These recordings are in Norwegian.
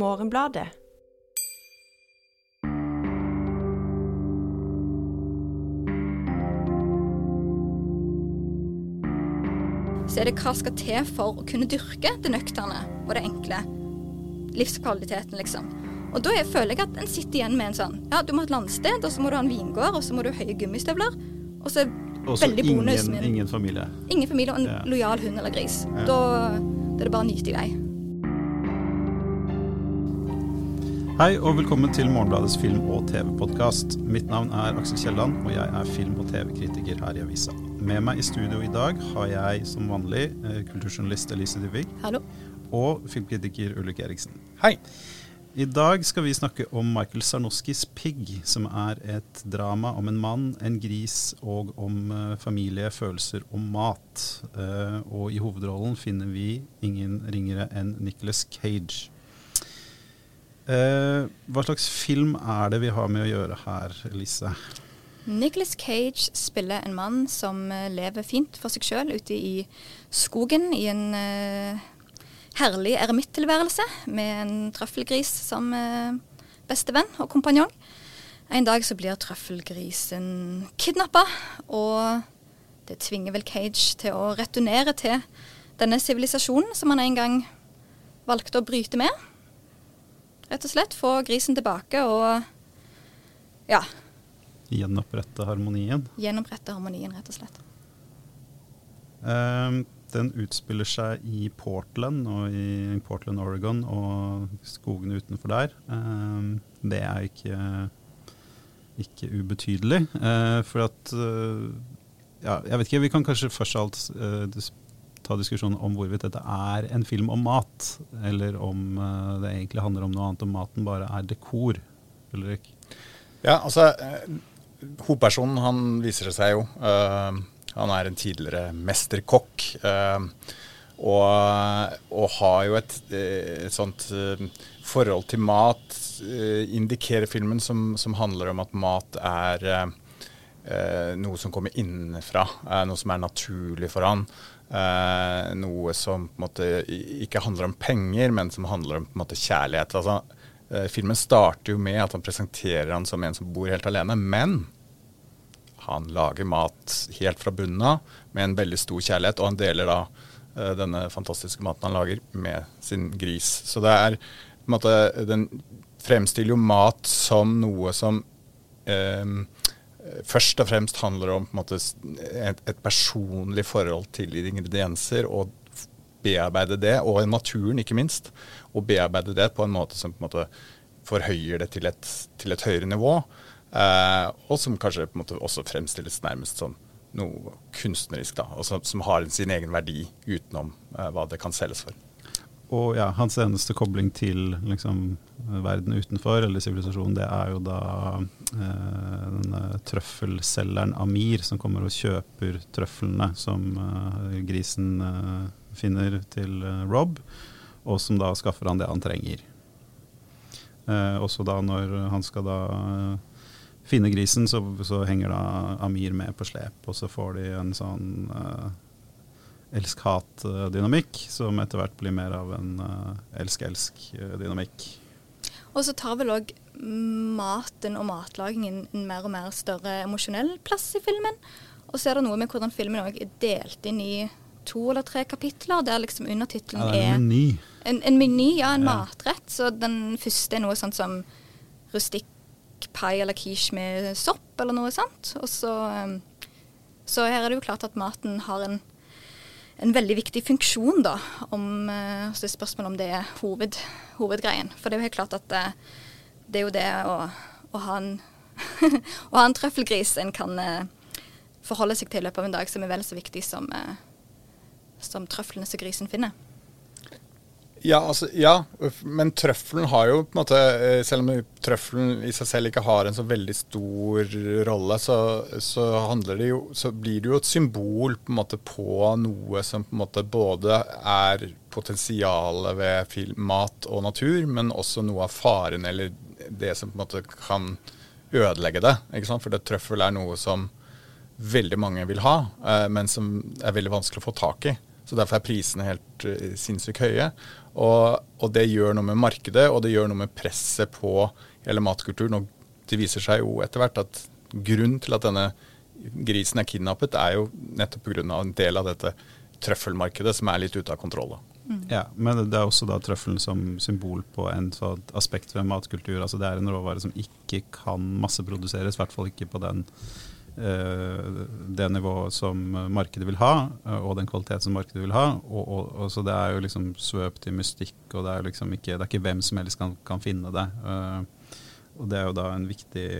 Morgenbladet. Så er det hva skal til for å kunne dyrke det nøkterne og det enkle. Livskvaliteten, liksom. Og da føler jeg at en sitter igjen med en sånn Ja, du må ha et landsted, og så må du ha en vingård, og så må du ha høye gummistøvler. Og så Også veldig bonus. ingen, men- ingen familie. Ingen familie og en Ja. lojal hund eller gris. Ja. Da, da er det bare å nyte i vei. Hei og velkommen til Morgenbladets film- og TV-podkast. Mitt navn er Aksel Kielland, og jeg er film- og TV-kritiker her i avisa. Med meg i studio i dag har jeg som vanlig eh, kulturjournalist Elise Dybvig Hallo. og filmkritiker Ulrik Eriksen. Hei. I dag skal vi snakke om Michael Sarnoskis 'Pig', som er et drama om en mann, en gris og om eh, familie, følelser og mat. Eh, og i hovedrollen finner vi ingen ringere enn Nicholas Cage. Eh, hva slags film er det vi har med å gjøre her, Lise? Nicholas Cage spiller en mann som eh, lever fint for seg sjøl ute i skogen i en eh, herlig eremittilværelse med en trøffelgris som eh, bestevenn og kompanjong. En dag så blir trøffelgrisen kidnappa, og det tvinger vel Cage til å returnere til denne sivilisasjonen som han en gang valgte å bryte med. Rett og slett få grisen tilbake og ja, Gjenopprette harmonien. gjenopprette harmonien, rett og slett. Um, den utspiller seg i Portland, og i Portland, Oregon og skogene utenfor der. Um, det er ikke, ikke ubetydelig. Uh, for at uh, Ja, jeg vet ikke, vi kan kanskje først alt dis ta diskusjonen om hvorvidt dette er en film om mat, eller om eh, det egentlig handler om noe annet, om maten bare er dekor. Ulrik? Ja, altså eh, Hovedpersonen han viser det seg jo Uh, Han er en tidligere mesterkokk. Uh, og, og har jo et, et sånt forhold til mat, indikerer filmen, som, som handler om at mat er eh, noe som kommer innenfra. noe som er naturlig for han. Eh, noe som på en måte ikke handler om penger, men som handler om på en måte kjærlighet. Altså, eh, filmen starter jo med at han presenterer han som en som bor helt alene, men han lager mat helt fra bunnen av med en veldig stor kjærlighet, og han deler da eh, denne fantastiske maten han lager med sin gris. Så det er på en måte Den fremstiller jo mat som noe som eh, først og fremst handler om måte et, et personlig forhold til ingredienser, og bearbeide det, og naturen ikke minst. Og bearbeide det på en måte som på en måte forhøyer det til et, til et høyere nivå. Eh, og som kanskje på en måte også fremstilles nærmest som noe kunstnerisk, da, og som, som har sin egen verdi utenom eh, hva det kan selges for. Og ja, hans eneste kobling til liksom, verden utenfor, eller sivilisasjonen, det er jo da eh, denne trøffelselgeren Amir som kommer og kjøper trøflene som eh, grisen eh, finner til eh, Rob, og som da skaffer han det han trenger. Eh, også da når han skal da eh, finne grisen, så, så henger da Amir med på slep, og så får de en sånn elsk-hat-dynamikk, som etter hvert blir mer av en uh, elsk-elsk-dynamikk. Og så tar vel òg maten og matlagingen en mer og mer større emosjonell plass i filmen. Og så er det noe med hvordan filmen òg er delt inn i to eller tre kapitler, der liksom undertittelen ja, er en meny. en, en meny, ja, en Ja. matrett. Så den første er noe sånt som rustikk pai eller quiche med sopp, eller noe sånt. Og så, um, så her er det jo klart at maten har en, en veldig viktig funksjon, da. Om, eh, så det er spørsmål om det er hoved, hovedgreien. For det er jo helt klart at det, det er jo det å, å ha en å ha en trøffelgris en kan eh, forholde seg til i løpet av en dag, som er vel så viktig som, eh, som trøflene som grisen finner. Ja, altså, ja, men trøffelen har jo på en måte eh, Selv om trøffelen i seg selv ikke har en så veldig stor rolle, så, så, jo, så blir det jo et symbol på, måte på noe som på måte både er potensialet ved film, mat og natur, men også noe av faren eller det som på en måte kan ødelegge det. ikke sant? For det trøffel er noe som veldig mange vil ha, eh, men som er veldig vanskelig å få tak i. Så Derfor er prisene helt uh, sinnssykt høye. Og, og, det gjør noe med markedet, og det gjør noe med presset på hele matkulturen. Og det viser seg jo etter hvert at grunnen til at denne grisen er kidnappet, er jo nettopp pga. en del av dette trøffelmarkedet som er litt ute av kontroll. Mm. Ja, Men det er også da trøffelen som symbol på en sånn aspekt ved matkultur. altså Det er en råvare som ikke kan masseproduseres, i hvert fall ikke på den det nivået som markedet vil ha, eh, og den kvalitet som markedet vil ha. Og, og, og så Det er jo liksom svøpt i mystikk, og det er liksom ikke, det er ikke hvem som helst kan, kan finne det. Uh, og Det er jo da en viktig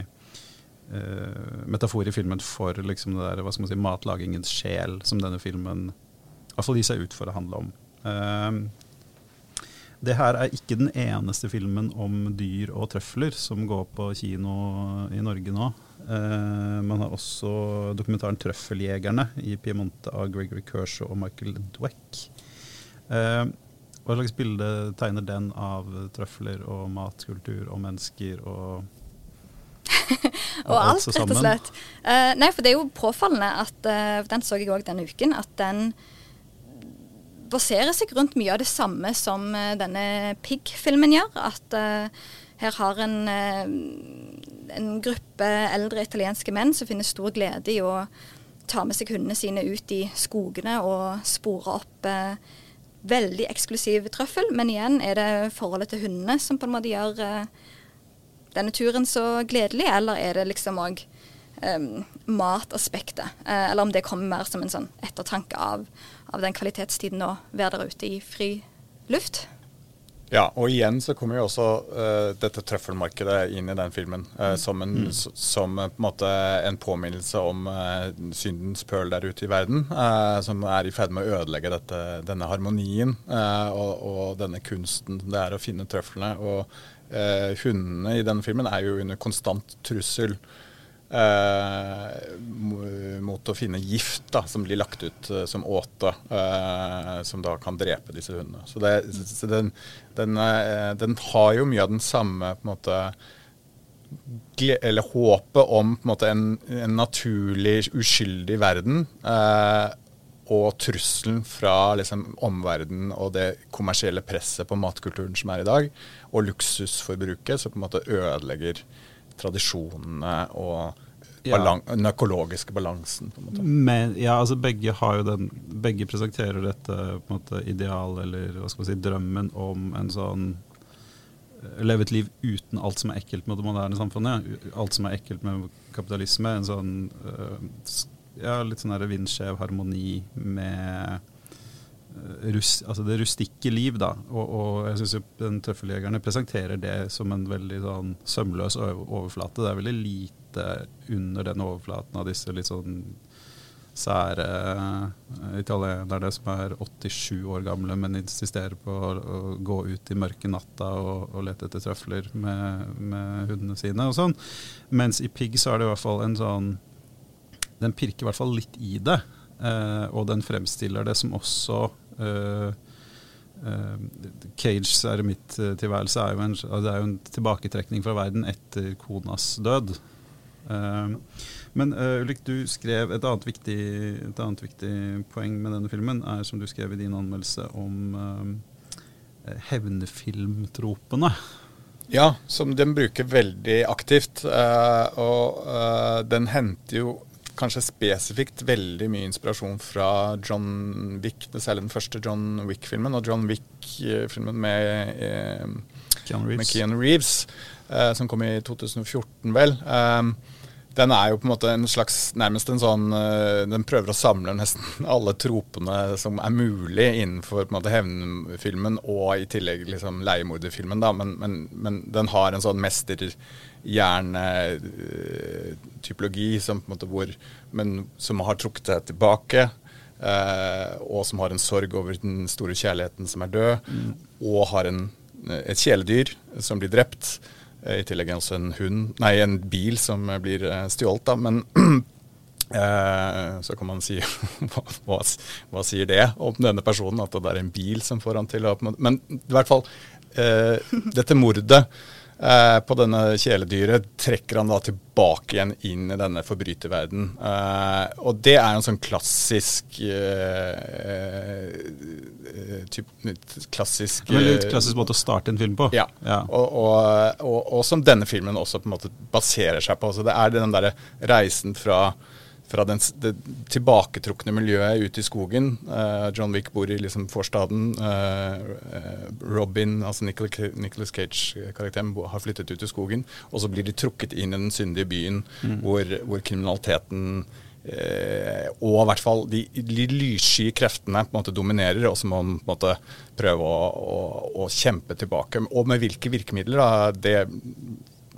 metafor i filmen for liksom det der, hva skal man si, matlagingens sjel, som denne filmen iallfall gir seg ut for å handle om. Det her er ikke den eneste filmen om dyr og trøfler som går på kino i Norge nå. Uh, man har også dokumentaren 'Trøffeljegerne' i Piemonte av Gregory Kershaw og Michael Dweck. Uh, hva slags bilde tegner den av trøfler og matkultur og mennesker og og, alt, rett og slett. Uh, nei, for det er jo påfallende at uh, Den så jeg òg denne uken. At den baserer seg rundt mye av det samme som uh, denne Pig-filmen gjør. At her har en, uh, en gruppe eldre italienske menn som finner stor glede i å ta med seg hundene sine ut i skogene og spore opp uh, veldig eksklusiv trøffel. Men igjen er det forholdet til hundene som på en måte gjør eh, denne turen så gledelig, eller er det liksom òg eh, mataspektet? Uh, eller om det kommer mer som en sånn ettertanke av, av den kvalitetstiden å være der ute i fri luft? Ja, og igjen så kommer jo også uh, dette trøffelmarkedet inn i den filmen. Uh, som, en, mm. som uh, på en, måte en påminnelse om syndens pøl der ute i verden. som er i ferd med å ødelegge dette, denne harmonien og, og, denne kunsten det er å finne trøflene. Og hundene i denne filmen er jo under konstant trussel mot å finne gift da, som blir lagt ut eh, som åte, eh, som da kan drepe disse hundene. Så, det, så den, den, eh, den, har jo mye av den samme på en måte eller håpet om en, måte, en, en naturlig, uskyldig verden. Eh, og trusselen fra liksom, omverdenen og det kommersielle presset på matkulturen som er i dag, og luksusforbruket, som på en måte ødelegger tradisjonene og balan ja. den økologiske balansen. på en måte. Men, ja, altså begge, har jo den, begge presenterer dette på en måte ideal, eller hva skal man si, drømmen om en sånn eh, Leve et liv uten alt som er ekkelt med det moderne samfunnet. Alt som er ekkelt med kapitalisme. En sånn uh, ja, litt sånn vindskjev harmoni med Eh, rus, altså det rustikke liv. da, Og, og jeg syns den Tøffeljegerne presenterer det som en veldig sånn sømløs overflate. Det er veldig lite under den overflaten av disse litt sånn sære uh, italienerne som er 87 år gamle, men insisterer på å, å gå ut i mørke natta og, og lete etter trøfler med, med, hundene sine og sånn. Mens i Pig så er det i hvert fall en sånn Den pirker i hvert fall litt i det. Uh, og den fremstiller det som også uh, uh, Cages eremitttilværelse er, er jo en tilbaketrekning fra verden etter konas død. men Ulrik, du skrev et annet, viktig, et annet, viktig, poeng med denne filmen, er som du skrev i din anmeldelse om hevnefilmtropene. Ja, som den bruker veldig aktivt. og den henter jo kanskje spesifikt veldig mye inspirasjon fra John Wick, særlig den første John Wick-filmen, og John Wick-filmen med, eh, Keanu Reeves, med Keanu Reeves eh, som kom i 2014, vel. Um, den er jo på en måte en slags nærmest en sånn uh, Den prøver å samle nesten alle tropene som er mulig innenfor på en måte hevnfilmen, og i tillegg liksom leiemorderfilmen, da. Men, men, men, den har en sånn mesterhjernetypologi Som på en måte bor Men som har trukket seg tilbake. Uh, og som har en sorg over den store kjærligheten som er død. Mm. Og har en, et kjæledyr som blir drept. Uh, I tillegg også en hund, nei, en bil som blir uh, stjålet. da, Men så kan man si hva, hva, sier det om denne personen? At det er en bil som får han til å Men i hvert fall, dette mordet eh, på denne kjæledyret, trekker han da tilbake igjen inn i denne forbryterverdenen. Eh, og det er en sånn klassisk eh, eh typ, klassisk Veldig klassisk måte å starte en film på. Ja, ja. Og, og, og, og, som denne filmen også på en måte baserer seg på. Så det er den derre reisen fra fra den, det tilbaketrukne miljøet ute i skogen. Uh, John Wick bor i liksom forstaden. Uh, Robin, altså Nicholas Cage-karakteren, har flyttet ut i skogen. Og så blir de trukket inn i den syndige byen mm. hvor, hvor, kriminaliteten og i hvert fall de, de lyssky kreftene på en måte dominerer, og så må man på en måte prøve å, å, å, kjempe tilbake. Og med hvilke virkemidler? Da, det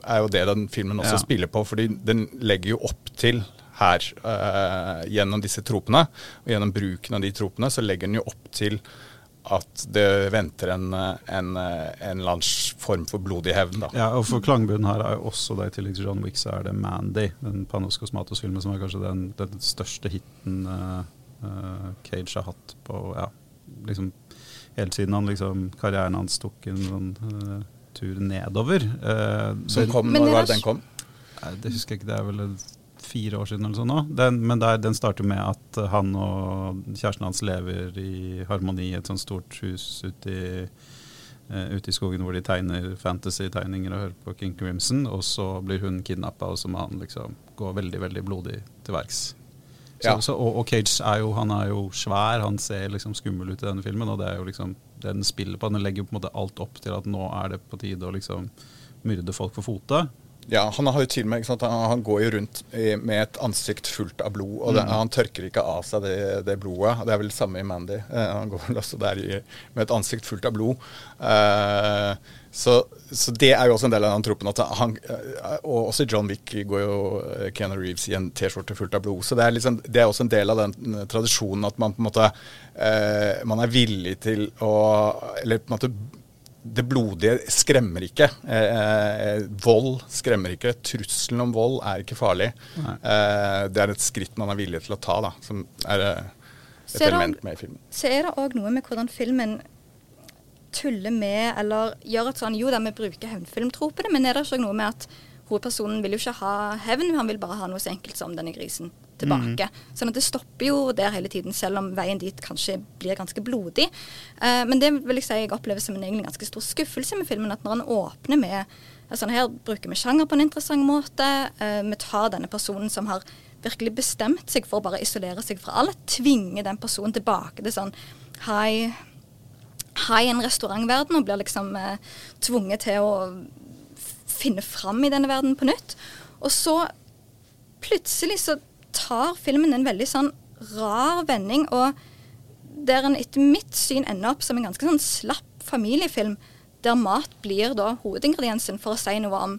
er jo det den filmen også ja. spiller på, fordi den legger jo opp til her eh, gjennom disse tropene. Og gjennom bruken av de tropene så legger den jo opp til at det venter en, en, en form for blodig hevn. da. Ja, og for klangbunnen her er jo også det, i tillegg til John Wick, så er det Mandy, den Panos Cosmatos-filmen som er kanskje den, den største hiten uh, uh, Cage har hatt på ja, liksom helt siden han liksom, karrieren hans tok en sånn uh, tur nedover. som kom, Når var det den kom? Nei, Det husker jeg ikke, det er vel fire år siden eller sånn nå. Den, men der, den starter med at han og kjæresten hans lever i harmoni i et sånt stort hus ute i, uh, ute i skogen hvor de tegner fantasy-tegninger og hører på King Crimson. Og så blir hun kidnappa, og så må han liksom gå veldig, veldig blodig til verks. Ja. så, og, og, Cage er jo, han er jo svær, han ser liksom skummel ut i denne filmen. Og det er jo liksom den spiller på. Den legger på en måte alt opp til at nå er det på tide å liksom myrde folk for fote. Ja, han har jo til og med, han går jo rundt med et ansikt fullt av blod, og det, mm. han tørker ikke av seg det, det, blodet. Det er vel det samme i Mandy. Eh, han går vel også der med et ansikt fullt av blod. Eh, så, så, det er jo også en del av den troppen. Han, eh, og også John Wick går jo Keanu Reeves i en T-skjorte fullt av blod. Så det er, liksom, det er, også en del av den tradisjonen at man på en måte man er villig til å Eller på en måte det blodige skremmer ikke. Eh, eh, vold skremmer ikke. Trusselen om vold er ikke farlig. Eh, det er et skritt man er villig til å ta, da, som er eh, et så element med i filmen. Så er det òg noe med hvordan filmen tuller med, eller gjør at sånn Jo da, vi bruker hevnfilmtropene, men er det ikke noe med at hovedpersonen vil jo ikke ha hevn, han vil bare ha noe så enkelt som denne grisen tilbake. Mm. Sånn at det stopper jo der hele tiden, selv om veien dit kanskje blir ganske blodig. Uh, men det vil jeg si jeg opplever som en egentlig ganske stor skuffelse med filmen. At når han åpner med altså Her bruker vi sjanger på en interessant måte. Uh, vi tar denne personen som har virkelig bestemt seg for å bare isolere seg fra alle. Tvinge den personen tilbake til sånn high, high en restaurantverden og blir liksom uh, tvunget til å finne fram i denne verden på nytt. Og så plutselig så tar filmen en veldig sånn rar vending, og der en etter mitt syn ender opp som en ganske sånn slapp familiefilm, der mat blir da hovedingrediensen for å si noe om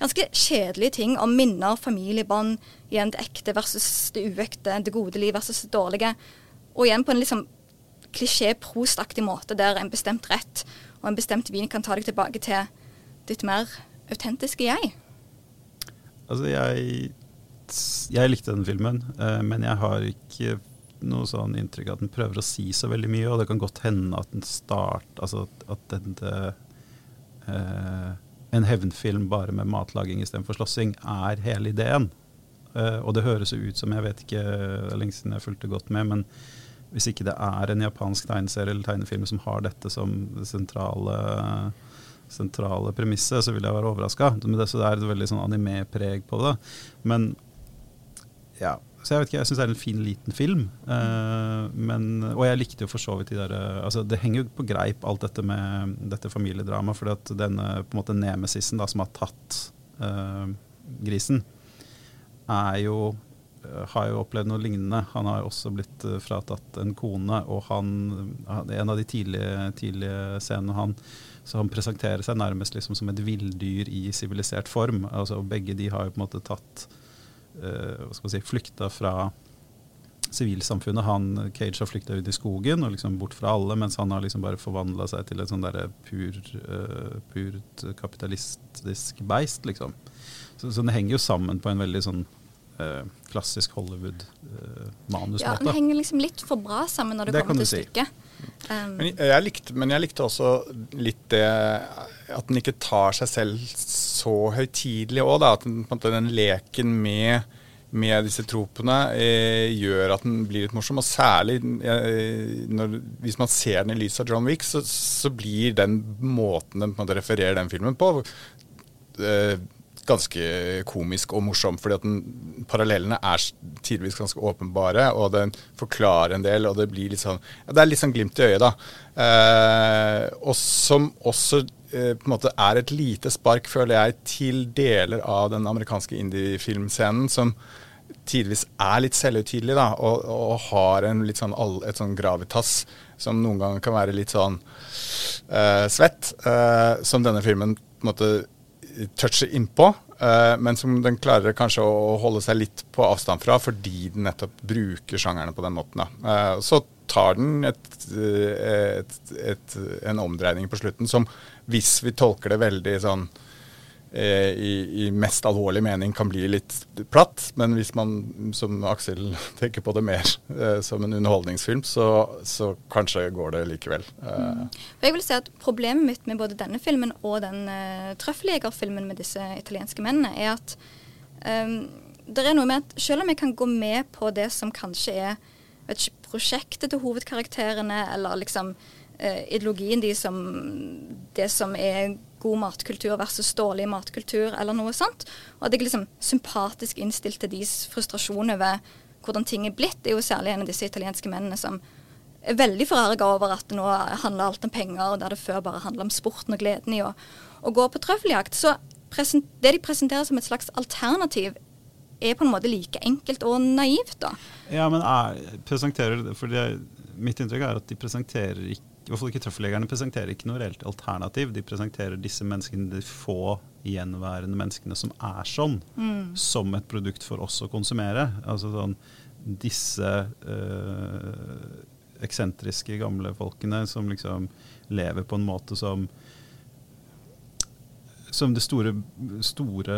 ganske kjedelige ting, om minner, familiebånd, igjen det ekte versus det uekte, det gode liv versus det dårlige. Og igjen på en liksom klisjé-prostaktig måte, der en bestemt rett og en bestemt vin kan ta deg tilbake til ditt mer autentiske jeg. Altså, jeg jeg likte den filmen, eh, men jeg har ikke noe sånn inntrykk at den prøver å si så veldig mye, og det kan godt hende at den start, altså at den, eh, en hevnfilm bare med matlaging istedenfor slåssing er hele ideen. Eh, og det høres jo ut som, jeg vet ikke, det er lenge siden jeg fulgte godt med, men hvis ikke det er en japansk tegneserie eller tegnefilm som har dette som sentrale sentrale premisset, så vil jeg være overraska. Så det er et veldig sånn anime-preg på det. Men ja. Så jeg vet ikke, jeg syns det er en fin, liten film. Uh, men, og jeg likte jo for så vidt de der uh, altså Det henger jo på greip, alt dette med dette familiedramaet. For denne på en måte nemesisen da, som har tatt uh, grisen, er jo har jo opplevd noe lignende. Han har jo også blitt fratatt en kone, og han En av de tidlige, tidlige scenene han så han presenterer seg nærmest liksom som et villdyr i sivilisert form. Altså, begge de har jo på en måte tatt si, flykta fra sivilsamfunnet. Han, Cage har flykta ut i skogen og liksom bort fra alle, mens han har liksom bare forvandla seg til et sånn pur, uh, purt kapitalistisk beist, liksom. Så, så, det henger jo sammen på en veldig sånn uh, klassisk Hollywood-manusmåte. ja, den henger liksom litt for bra sammen når det, det kommer til si. stykket. Um, Men jeg, likte, men jeg likte også litt det at den ikke tar seg selv så høytidelig òg. At den, den leken med, med disse tropene eh, gjør at den blir litt morsom. Og særlig eh, når, hvis man ser den i lys av John Wick, så, så blir den måten den på en måte refererer den filmen på, eh, ganske komisk og morsom. fordi at den, Parallellene er tidvis ganske åpenbare, og den forklarer en del. og Det blir litt sånn, ja, det er litt sånn glimt i øyet, da. Eh, og som også eh, på en måte er et lite spark, føler jeg, til deler av den amerikanske indie-filmscenen som tidvis er litt selvhøytidelig, og, og, har en litt sånn, et sånn gravitas som noen ganger kan være litt sånn eh, svett, eh, som denne filmen på en måte toucher innpå, uh, men som den klarer kanskje å holde seg litt på avstand fra, fordi den nettopp bruker sjangerne på den måten. Uh, så tar den et, et, et, en omdreining på slutten som, hvis vi tolker det veldig sånn Eh, i, i, mest alvorlig mening kan bli litt platt. Men hvis man, som Aksel, tenker på det mer eh, som en underholdningsfilm, så, så, kanskje går det likevel. Eh. Mm. Jeg vil si at Problemet mitt med både denne filmen og den uh, trøffeljegerfilmen med disse italienske mennene, er at um, det er noe med at selv om jeg kan gå med på det som kanskje er ikke, prosjektet til hovedkarakterene, eller liksom uh, ideologien de som, det som er god matkultur versus dårlig matkultur, eller noe sånt. Og at jeg liksom sympatisk innstilt til deres frustrasjon over hvordan ting er blitt. Det er jo særlig en av disse italienske mennene som er veldig forarga over at nå handler alt om penger, der det før bare handla om sporten og gleden i å, gå på trøffeljakt. Så det de presenterer som et slags alternativ, er på en måte like enkelt og naivt, da. Ja, men jeg presenterer for det, Mitt inntrykk er at de presenterer ikke i hvert fall ikke Trøffeljegerne presenterer ikke noe reelt alternativ. De presenterer disse menneskene, de få gjenværende menneskene som er sånn, mm. som et produkt for oss å konsumere. Altså sånn disse øh, eksentriske gamle folkene som liksom lever på en måte som som det store, store,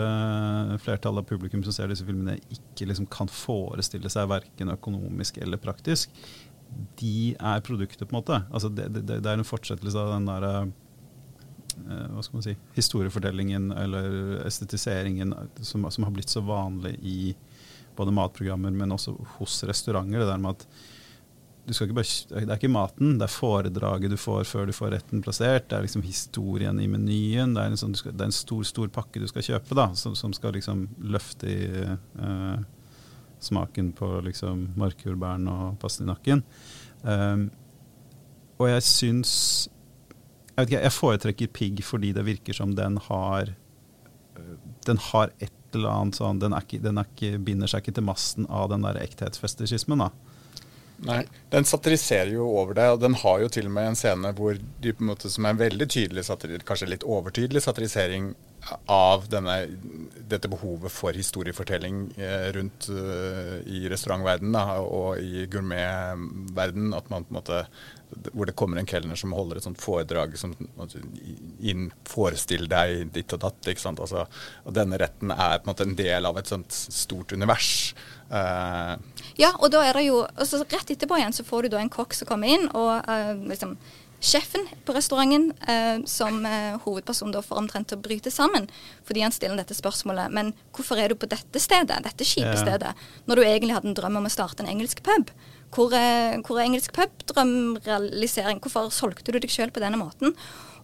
flertallet av publikum som ser disse filmene, ikke liksom kan forestille seg verken økonomisk eller praktisk de er produktet, på en måte. Altså det, det, det, er en fortsettelse av den der uh, hva skal man si, historiefortellingen eller estetiseringen som, som, har blitt så vanlig i både matprogrammer, men også hos restauranter. Det der med at bare, det er ikke maten, det er foredraget du får før du får retten plassert. Det er liksom historien i menyen. Det er en, sånn, det er en stor stor pakke du skal kjøpe, da, som, som skal liksom løfte i uh, smaken på liksom markjordbæren og pastinakken. Um, og jeg syns jeg, ikke, jeg, foretrekker pigg fordi det virker som den har Den har et eller annet sånn Den, ikke, den ikke, binder seg ikke til masten av den der ekthetsfetisjismen. da. Nei, den satiriserer jo over det, og den har jo til og med en scene hvor de på en måte som er en veldig tydelig satirir, kanskje litt overtydelig satirisering av denne, dette behovet for historiefortelling eh, rundt uh, i restaurantverdenen og i gourmetverdenen. At man på en måte hvor det kommer en kelner som holder et sånt foredrag som inn, Forestill deg ditt og datt. ikke sant? Altså, og denne retten er på en måte en del av et sånt stort univers. Uh, ja, og da er det jo altså Rett etterpå igjen så får du da en kokk som kommer inn og uh, liksom sjefen på restauranten eh, som eh, hovedperson da får omtrent til å bryte sammen fordi han stiller dette spørsmålet. Men hvorfor er du på dette stedet, dette kjipe stedet, når du egentlig hadde en drøm om å starte en engelsk pub? Hvor er, hvor er engelsk pub-drømrealisering? Hvorfor solgte du deg sjøl på denne måten?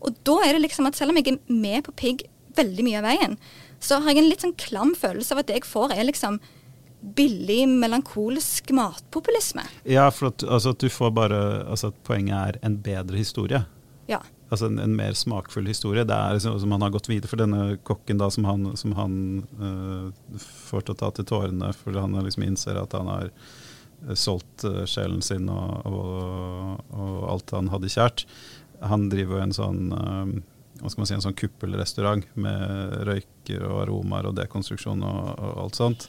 Og da er det liksom at selv om jeg er med på Pigg veldig mye av veien, så har jeg en litt sånn klam følelse av at det jeg får, er liksom billig, melankolsk matpopulisme. Ja, for at, altså, at du får bare altså, at Poenget er en bedre historie. Ja. Altså en, en mer smakfull historie. Det er liksom, som han har gått videre for denne kokken da, som han, som han uh, får til å ta til tårene, for han liksom innser at han har uh, solgt uh, sjelen sin og, og, og, alt han hadde kjært. Han driver jo en sånn hva skal man si, en sånn kuppelrestaurant med røyker og aromaer og dekonstruksjon og, og alt sånt.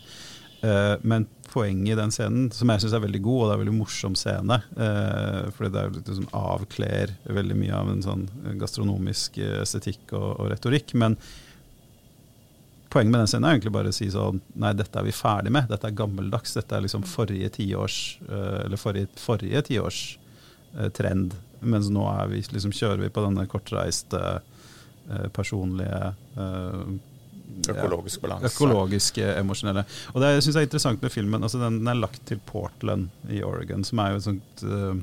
Uh, men poenget i den scenen, som jeg syns er veldig god, og det er en veldig morsom scene, uh, fordi det liksom avkler veldig mye av en sånn gastronomisk estetikk og, og, retorikk. Men poenget med den scenen er egentlig bare å si sånn Nei, dette er vi ferdig med. Dette er gammeldags. Dette er liksom forrige tiårs Eller forrige, forrige tiårs eh, trend. Mens nå er vi, liksom, kjører vi på denne kortreiste, eh, personlige eh, Økologisk balanse. Økologiske, emosjonelle. Og det jeg er interessant med filmen, altså den, den, er lagt til Portland i Oregon, som er jo et sånt uh,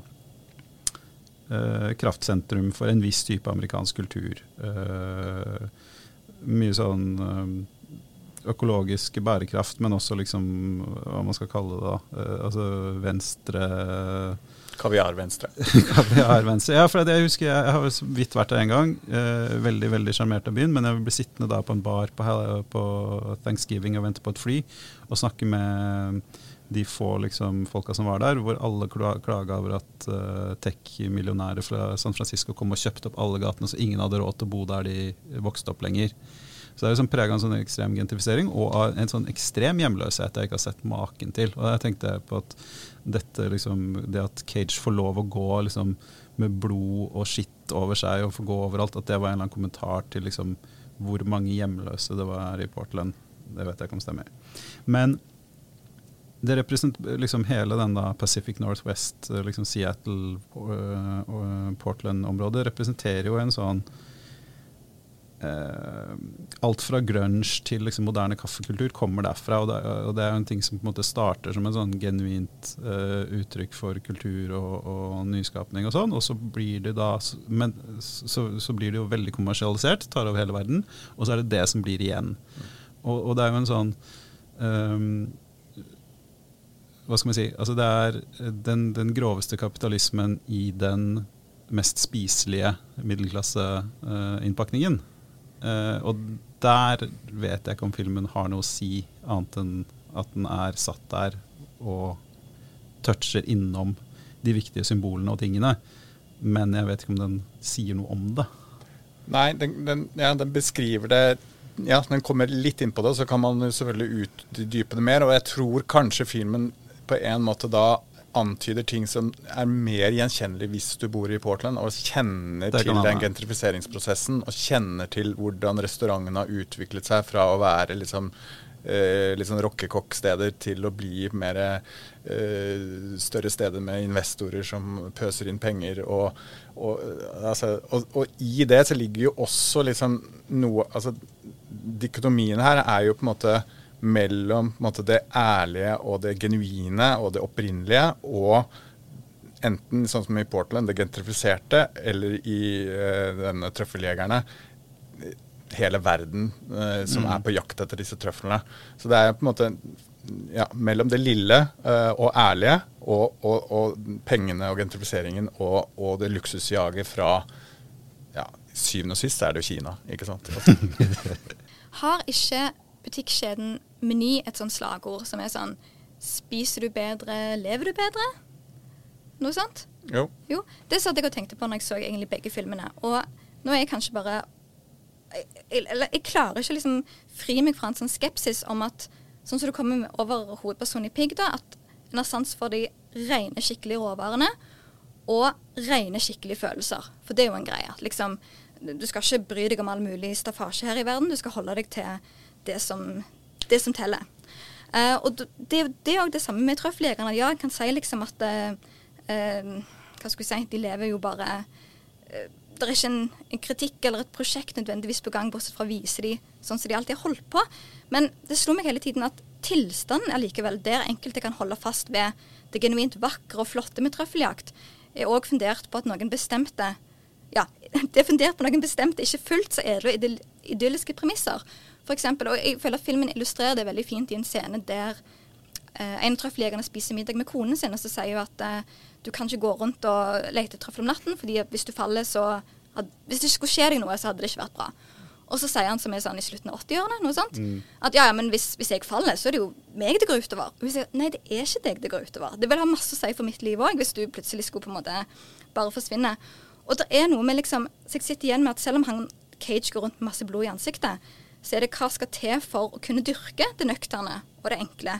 uh, kraftsentrum for en viss type amerikansk kultur. Uh, mye sånn økologisk bærekraft, men også liksom hva man skal kalle det da. altså venstre Kaviar-venstre. Kaviar-venstre, Ja, for jeg husker jeg, har så vidt vært der en gang. Eh, veldig veldig sjarmert av byen, men jeg ble sittende da på en bar på, på thanksgiving og vente på et fly og snakke med de få liksom, folka som var der, hvor alle klaga over at uh, tech-millionærer fra San Francisco kom og kjøpte opp alle gatene, så ingen hadde råd til å bo der de vokste opp lenger. Så det er liksom prega av en sånn ekstrem gentrifisering og en sånn ekstrem hjemløshet jeg ikke har sett maken til. Og jeg tenkte på at dette liksom, det at Cage får lov å gå liksom, med blod og skitt over seg og få gå overalt, at det var en eller annen kommentar til liksom, hvor mange hjemløse det var i Portland. Det vet jeg ikke om stemmer. Men det liksom hele den da Pacific Northwest, liksom Seattle, uh, Portland-området, representerer jo en sånn alt fra grunge til liksom, moderne kaffekultur kommer derfra. Og det, og det, er en ting som på en måte starter som en sånn genuint uh, uttrykk for kultur og, og, nyskapning og sånn. Og så blir det da men, så, så, blir det jo veldig kommersialisert, tar over hele verden. Og så er det det som blir igjen. Og, og det er jo en sånn um, Hva skal man si? Altså det er den, den groveste kapitalismen i den mest spiselige middelklasseinnpakningen. Uh, Uh, og der vet jeg ikke om filmen har noe å si, annet enn at den er satt der og toucher innom de viktige symbolene og tingene. Men jeg vet ikke om den sier noe om det. Nei, den, den, ja, den beskriver det Ja, den kommer litt inn på det, så kan man selvfølgelig utdype det mer. Og jeg tror kanskje filmen på en måte da antyder ting som er mer gjenkjennelig hvis du bor i Portland, og kjenner til den gentrifiseringsprosessen, og kjenner til hvordan restaurantene har utviklet seg fra å være liksom eh, sånn rockekokksteder til å bli mer eh, større steder med investorer som pøser inn penger. Og, og, altså, og, og, i det så ligger jo også liksom noe altså Dikotomien her er jo på en måte mellom måte, det ærlige og det genuine og det opprinnelige, og enten sånn som i Portland, det gentrifiserte, eller i uh, denne trøffeljegerne hele verden uh, som mm. er på jakt etter disse trøflene. Så det er på en måte ja, mellom det lille uh, og ærlige og, og, og, pengene og gentrifiseringen og, og det luksusjaget fra ja, syvende og sist er det jo Kina, ikke sant. Har ikke butikkjeden Meny et sånt slagord som er sånn Spiser du bedre, lever du bedre? Noe sånt? Jo. jo. Det satt jeg og tenkte på når jeg så egentlig begge filmene. Og nå er jeg kanskje bare Eller jeg, jeg, klarer ikke å liksom fri meg fra en sånn skepsis om at Sånn som du kommer over hovedpersonen i Pigg, da, at en har sans for de rene, skikkelige råvarene og rene, skikkelige følelser. For det er jo en greie. Liksom, du skal ikke bry deg om all mulig staffasje her i verden. Du skal holde deg til det som, det som teller. Uh, og det, det er òg det samme med trøffeljegerne. Ja, jeg kan si liksom at uh, Hva skal jeg si, de lever jo bare Det er ikke en, en, kritikk eller et prosjekt nødvendigvis på gang, bortsett fra å vise de sånn som de alltid har holdt på. Men det slo meg hele tiden at tilstanden er likevel der enkelte kan holde fast ved det genuint vakre og flotte med trøffeljakt, er òg fundert på at noen bestemte ja, det er fundert på noen bestemte, ikke fullt så edle og idylliske premisser. For eksempel, og jeg føler at filmen illustrerer det veldig fint i en scene der eh, en av trøffeljegerne spiser middag med konen sin, og så sier hun at eh, du kan ikke gå rundt og lete trøffel om natten, fordi hvis du faller, så had, Hvis det ikke skulle skje deg noe, så hadde det ikke vært bra. Og så sier han, som er sånn i slutten av 80-årene, noe sånt, mm. at ja, ja, men hvis, hvis, jeg faller, så er det jo meg det går utover. Og hun sier nei, det er ikke deg det går utover. Det vil ha masse å si for mitt liv òg, hvis du plutselig skulle på en måte bare forsvinne. Og det er noe med liksom Så jeg sitter igjen med at selv om han Cage går rundt med masse blod i ansiktet, så er det hva skal til for å kunne dyrke det nøkterne og det enkle.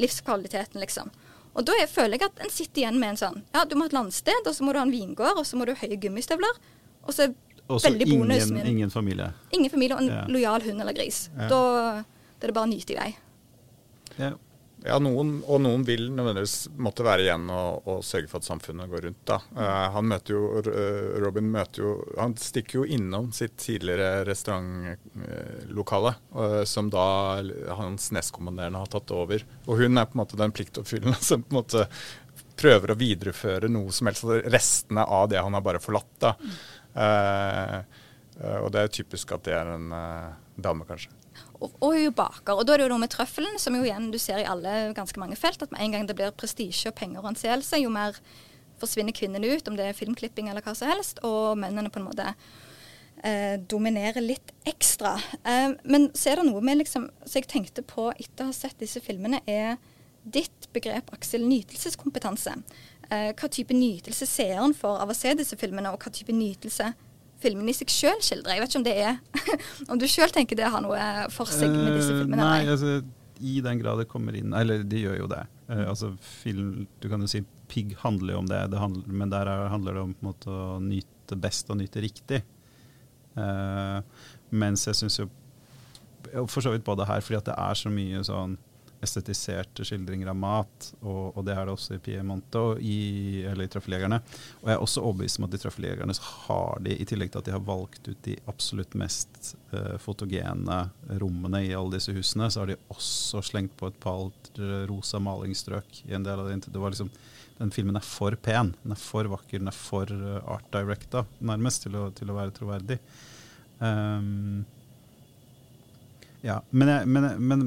Livskvaliteten, liksom. Og da føler jeg at en sitter igjen med en sånn Ja, du må ha et landsted, og så må du ha en vingård, og så må du ha høye gummistøvler. Og så veldig bonus ingen, ingen familie. Ingen familie og en ja. lojal hund eller gris. Ja. Da, da, er det bare å nyte i vei. Ja. Ja, noen, og noen vil nødvendigvis måtte være igjen og, og sørge for at samfunnet går rundt. da. Uh, han møter jo, uh, Robin møter jo Han stikker jo innom sitt tidligere restaurantlokale, uh, som da hans nestkommanderende har tatt over. Og hun er på en måte den pliktoppfyllende som på en måte prøver å videreføre noe som helst, restene av det han har bare forlatt. da. og det er typisk at det er en dame, kanskje. Og, hun baker. Og da er det jo noe med trøffelen, som jo igjen du ser i alle ganske mange felt, at med en gang det blir prestisje og penger og anseelse, jo mer forsvinner kvinnene ut, om det er filmklipping eller hva som helst, og mennene på en måte eh, dominerer litt ekstra. Eh, men så er det noe med liksom Så jeg tenkte på etter å ha sett disse filmene, er ditt begrep, Aksel, nytelseskompetanse. Eh, hva type nytelse seeren får av å se disse filmene, og hva type nytelse filmen i seg sjøl skildrer. Jeg vet ikke om det er Om du sjøl tenker det har noe for seg med disse filmene? Uh, nei, altså, i den grad det kommer inn Eller de gjør jo det. Uh, altså, film, du kan jo si Pigg handler jo om det, det handler, men der er, handler det om måte, å nyte best og nyte riktig. Uh, mens jeg syns jo For så vidt på det her, fordi at det er så mye sånn estetiserte skildringer av mat, og, og, det er det også i Piemonte og i, eller i Trøffeljegerne. Og jeg er også overbevist om at i Trøffeljegerne har de, i tillegg til at de har valgt ut de absolutt mest uh, fotogene rommene i alle disse husene, så har de også slengt på et par rosa malingsstrøk i en del av det. det var liksom den filmen er for pen, den er for vakker, den er for uh, art directa, nærmest, til å, til å være troverdig. Um, ja, men, jeg, men, men,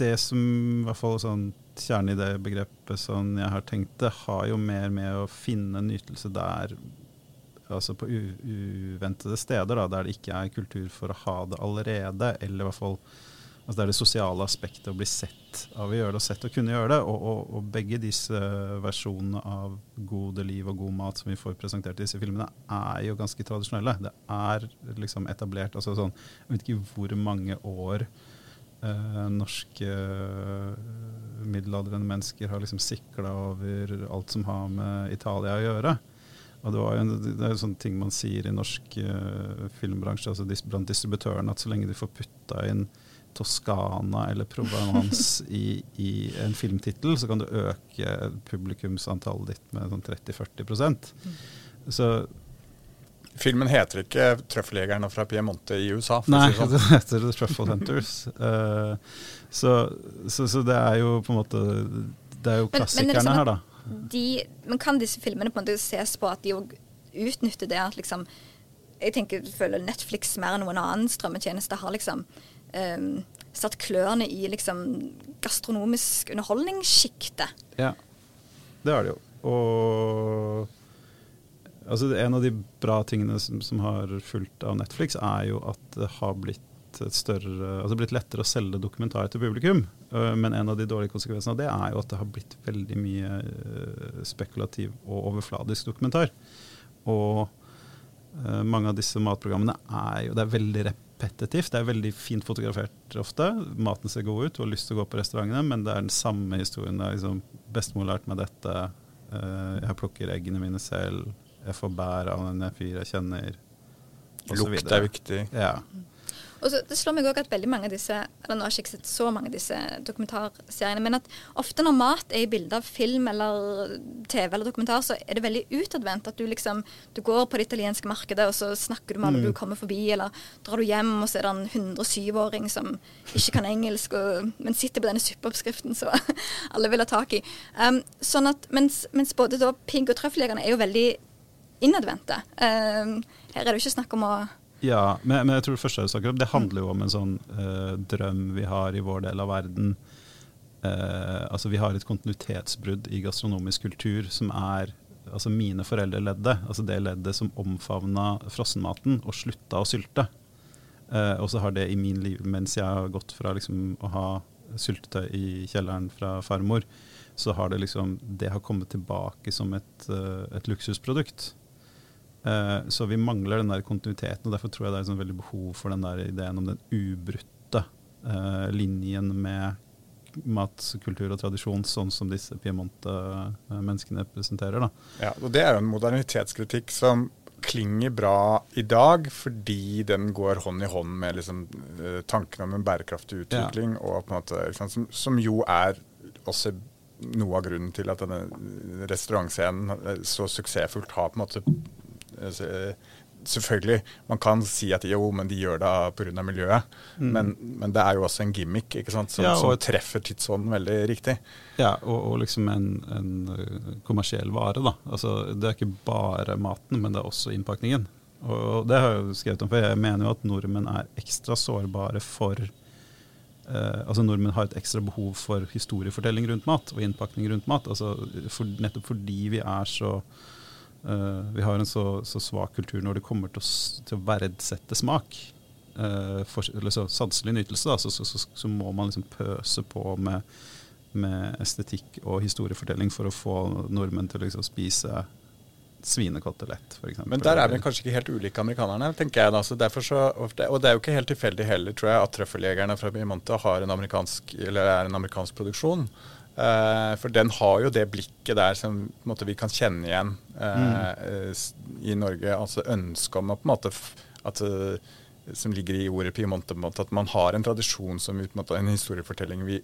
det som i hvert fall sånn kjernen i det begrepet som jeg har tenkt det, har jo mer med å finne nytelse der altså på uventede steder, da, der det ikke er kultur for å ha det allerede. Eller i hvert fall altså det er det sosiale aspektet å bli sett av å gjøre det, og sett å kunne gjøre det. Og, og, og, begge disse versjonene av gode liv og god mat som vi får presentert i disse filmene, er jo ganske tradisjonelle. Det er liksom etablert altså sånn, Jeg vet ikke hvor mange år eh, norske eh, middelaldrende mennesker har liksom sikla over alt som har med Italia å gjøre. Og det, en, det er jo sånne ting man sier i norsk uh, filmbransje, altså dis, blant distributørene, at så lenge de får putta inn Toskana eller Provence i, i, en filmtittel, så kan du øke publikumsantallet ditt med sånn 30-40 mm. Så Filmen heter ikke 'Trøffeljegerne fra Piemonte' i USA. Nei, si sånn. det heter 'The Truffle Hunters'. uh, så, så, så, det er jo på en måte Det er jo klassikerne men, men her, da. De, men kan disse filmene på en måte ses på at de utnytter det at liksom Jeg tenker, føler Netflix mer enn noen annen strømmetjeneste har liksom um, satt klørne i liksom gastronomisk underholdningssjiktet. Ja, det har de jo. Og Altså, en av de bra tingene som, som, har fulgt av Netflix, er jo at det har blitt, større, altså blitt lettere å selge dokumentarer til publikum. Uh, men en av de dårlige konsekvensene av det er jo at det har blitt veldig mye uh, spekulativ og overfladisk dokumentar. Og uh, mange av disse matprogrammene er jo det er veldig repetitivt. Det er veldig fint fotografert ofte. Maten ser god ut, du har lyst til å gå på restaurantene, men det er den samme historien. Det er liksom, Bestemor lærte meg dette, jeg plukker eggene mine selv jeg får bær av en fyr jeg kjenner. Lukt er viktig. Ja. Og så, Det slår meg òg at veldig mange av disse eller nå har jeg ikke sett så mange av disse dokumentarseriene, men at ofte når mat er i bilde av film eller TV eller dokumentar, så er det veldig utadvendt. At du liksom du går på det italienske markedet, og så snakker du med alle mm. du kommer forbi, eller drar du hjem, og så er det en 107-åring som ikke kan engelsk, og, men sitter på denne suppeoppskriften så alle vil ha tak i. Um, sånn at, mens, mens både da Pigg og Trøffeljegerne er jo veldig innadvendte. Uh, her er det jo ikke snakk om å Ja, men, men jeg tror det første du snakker om, det handler jo om en sånn uh, drøm vi har i vår del av verden. Uh, altså Vi har et kontinuitetsbrudd i gastronomisk kultur som er altså mine foreldre ledde. Altså det leddet som omfavna frossenmaten og slutta å sylte. Uh, og så har det i min liv, mens jeg har gått fra liksom å ha syltetøy i kjelleren fra farmor, så har det liksom Det har kommet tilbake som et, et luksusprodukt. Uh, så vi mangler den der kontinuiteten, og derfor tror jeg det er sånn veldig behov for den der ideen om den ubrutte uh, linjen med matkultur og tradisjon, sånn som disse Piemonte-menneskene presenterer. Da. Ja, og Det er jo en modernitetskritikk som klinger bra i dag fordi den går hånd i hånd med liksom, uh, tanken om en bærekraftig utvikling, ja. og på en måte, liksom, som, som, jo er også noe av grunnen til at denne restaurantscenen eh, så suksessfullt har på en måte selvfølgelig, man kan si at jo, men de gjør det pga. miljøet. Mm. Men, men, det er jo også en gimmick ikke sant, som, ja, og, som treffer tidsånden veldig riktig. Ja, og, og liksom en, en, eh, kommersiell vare. da. Altså, Det er ikke bare maten, men det er også innpakningen. Og det har jeg jo skrevet om, for jeg mener jo at nordmenn er ekstra sårbare for eh, altså Nordmenn har et ekstra behov for historiefortelling rundt mat og innpakning rundt mat. altså for, Nettopp fordi vi er så vi har en så, så, svak kultur når det kommer til å, til å verdsette smak. Uh, for, eller så sanselig nytelse, da, så, så, så, må man liksom pøse på med, med, estetikk og historiefortelling for å få nordmenn til å liksom spise svinekotelett, f.eks. Men der er vi kanskje ikke helt ulike amerikanerne, tenker jeg. da, så så, Og det er jo ikke helt tilfeldig heller, tror jeg, at trøffeljegerne fra Piemonte har en amerikansk, eller er en amerikansk produksjon. Uh, for den har jo det blikket der som måte, vi kan kjenne igjen uh, mm. i Norge. Altså ønsket om å på en måte at, Som ligger i ordet Piemonte, at man har en tradisjon som måte, en historiefortelling vi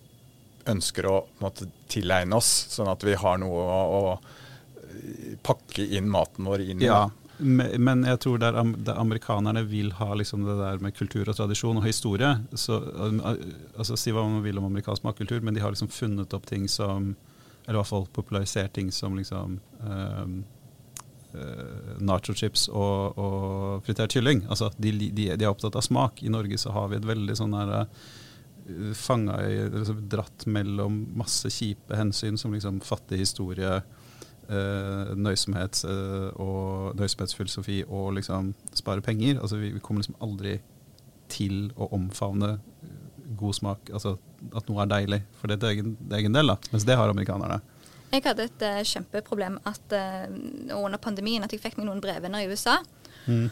ønsker å måte, tilegne oss, sånn at vi har noe å, å pakke inn maten vår inn i. Ja. Men jeg tror der, amerikanerne vil ha liksom det der med kultur og tradisjon og historie så, altså Si hva man vil om amerikansk matkultur, men de har liksom funnet opp ting som Eller i hvert fall popularisert ting som liksom um, uh, nachochips og, og fritert kylling. Altså, de, de, de, er opptatt av smak. I Norge så har vi et veldig sånn der uh, fanga i liksom, Dratt mellom masse kjipe hensyn som liksom fattig historie nøysomhet uh, og nøysomhetsfilosofi og liksom spare penger. Altså vi, vi, kommer liksom aldri til å omfavne god smak, altså at noe er deilig, for det er egen, egen del, da. Mens det har amerikanerne. Jeg hadde et uh, kjempeproblem at, under pandemien at jeg fikk meg noen brevvenner i USA. Mm.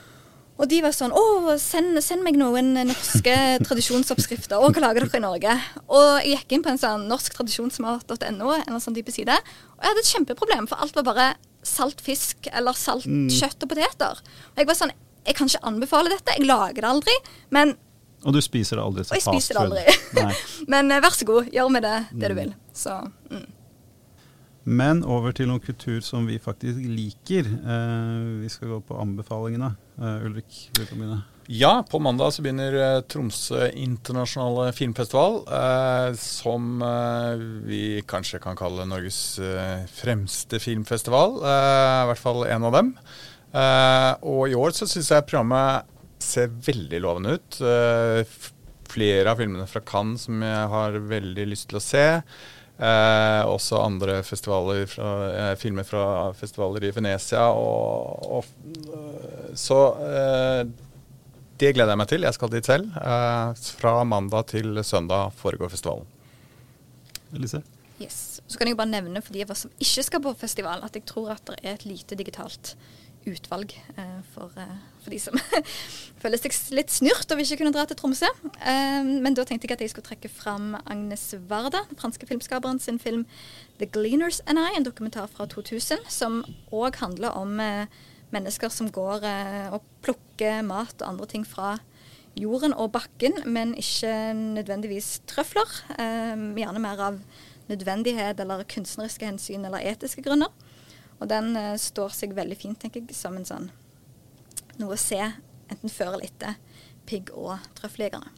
Og de var sånn Å, send, send meg noen norske tradisjonsoppskrifter. Og hva lager dere i Norge? Og jeg gikk inn på en sånn norsktradisjonsmat.no, en sånn type side. Og jeg hadde et kjempeproblem, for alt var bare salt fisk eller salt mm. kjøtt og poteter. Og jeg var sånn Jeg kan ikke anbefale dette. Jeg lager det aldri. Men Og du spiser det aldri Så Og jeg spiser det aldri. men uh, vær så god, gjør med det det du mm. vil. Så mm. Men over til noen kultur som vi faktisk liker. Eh, vi skal gå på anbefalingene. Eh, Ulrik, du begynne? Ja, på mandag så begynner eh, Tromsø internasjonale filmfestival. Eh, som eh, vi kanskje kan kalle Norges eh, fremste filmfestival. I hvert fall en av dem. og i år så syns jeg programmet ser veldig lovende ut. flere av filmene fra Cannes som jeg har veldig lyst til å se. Eh, også andre festivaler fra, eh, filmer fra festivaler i Venezia. Og, og, eh, så eh, det gleder jeg meg til. Jeg skal dit selv. Eh, fra mandag til søndag foregår festivalen. Elise? Yes. Så kan jeg bare nevne for de av oss som ikke skal på festival, at jeg tror at det er et lite digitalt utvalg eh, for, eh, for, de som føler seg litt snurt og vil ikke kunne dra til Tromsø. Eh, men da tenkte jeg at jeg skulle trekke fram Agnes Varda, den franske filmskaperen sin film 'The Gleaners and I', en dokumentar fra 2000, som òg handler om mennesker som går og plukker mat og andre ting fra jorden og bakken, men ikke nødvendigvis trøfler. gjerne mer av nødvendighet eller kunstneriske hensyn eller etiske grunner. Og den uh, står seg veldig fint, tenker jeg, som en sånn noe å se enten før eller etter pigg- og trøffeljegerne.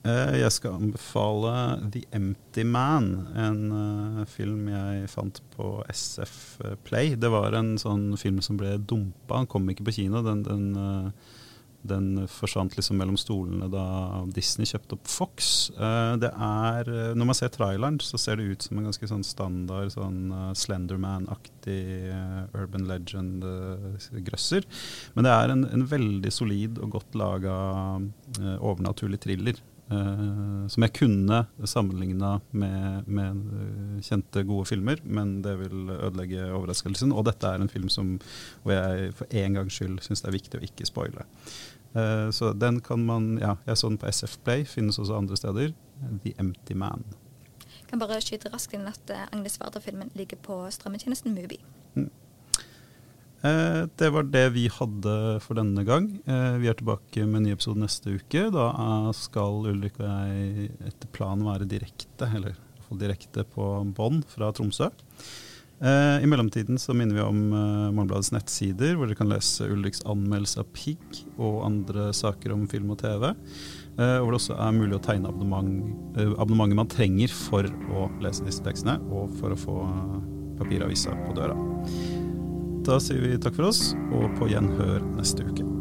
Uh, jeg skal anbefale The Empty Man, en uh, film jeg fant på SF Play. Det var en sånn film som ble dumpa, den kom ikke på kino. Den, den den forsvant liksom mellom stolene da Disney kjøpte opp Fox. Uh, det er, eh, Når man ser traileren, så ser det ut som en ganske sånn standard sånn uh, Slenderman-aktig uh, urban legend-grøsser. Men det er en, en, veldig solid og godt laga overnaturlig thriller. som jeg kunne sammenligna med, med, kjente, gode filmer, men det vil ødelegge overraskelsen. Og dette er en film som, hvor jeg for en gangs skyld syns det er viktig å ikke spoile. Uh, så den kan man Ja, jeg så den på SF Play, finnes også andre steder. The Empty Man. Jeg kan bare skyte raskt inn at uh, Agnes Warder-filmen ligger på strømmetjenesten Movie. Mm. Eh, det var det vi hadde for denne gang. Eh, vi er tilbake med en ny episode neste uke. Da skal Ulrik og jeg etter planen være direkte, eller iallfall direkte på bånn fra Tromsø. Eh, I mellomtiden så minner vi om Morgenbladets nettsider, hvor dere kan lese Ulriks anmeldelse av Pigg og andre saker om film og TV. Og hvor det også er mulig å tegne abonnement, abonnementet man trenger for å lese disse tekstene, og for å få papiravisa på døra. Da sier vi takk for oss, og på gjenhør neste uke.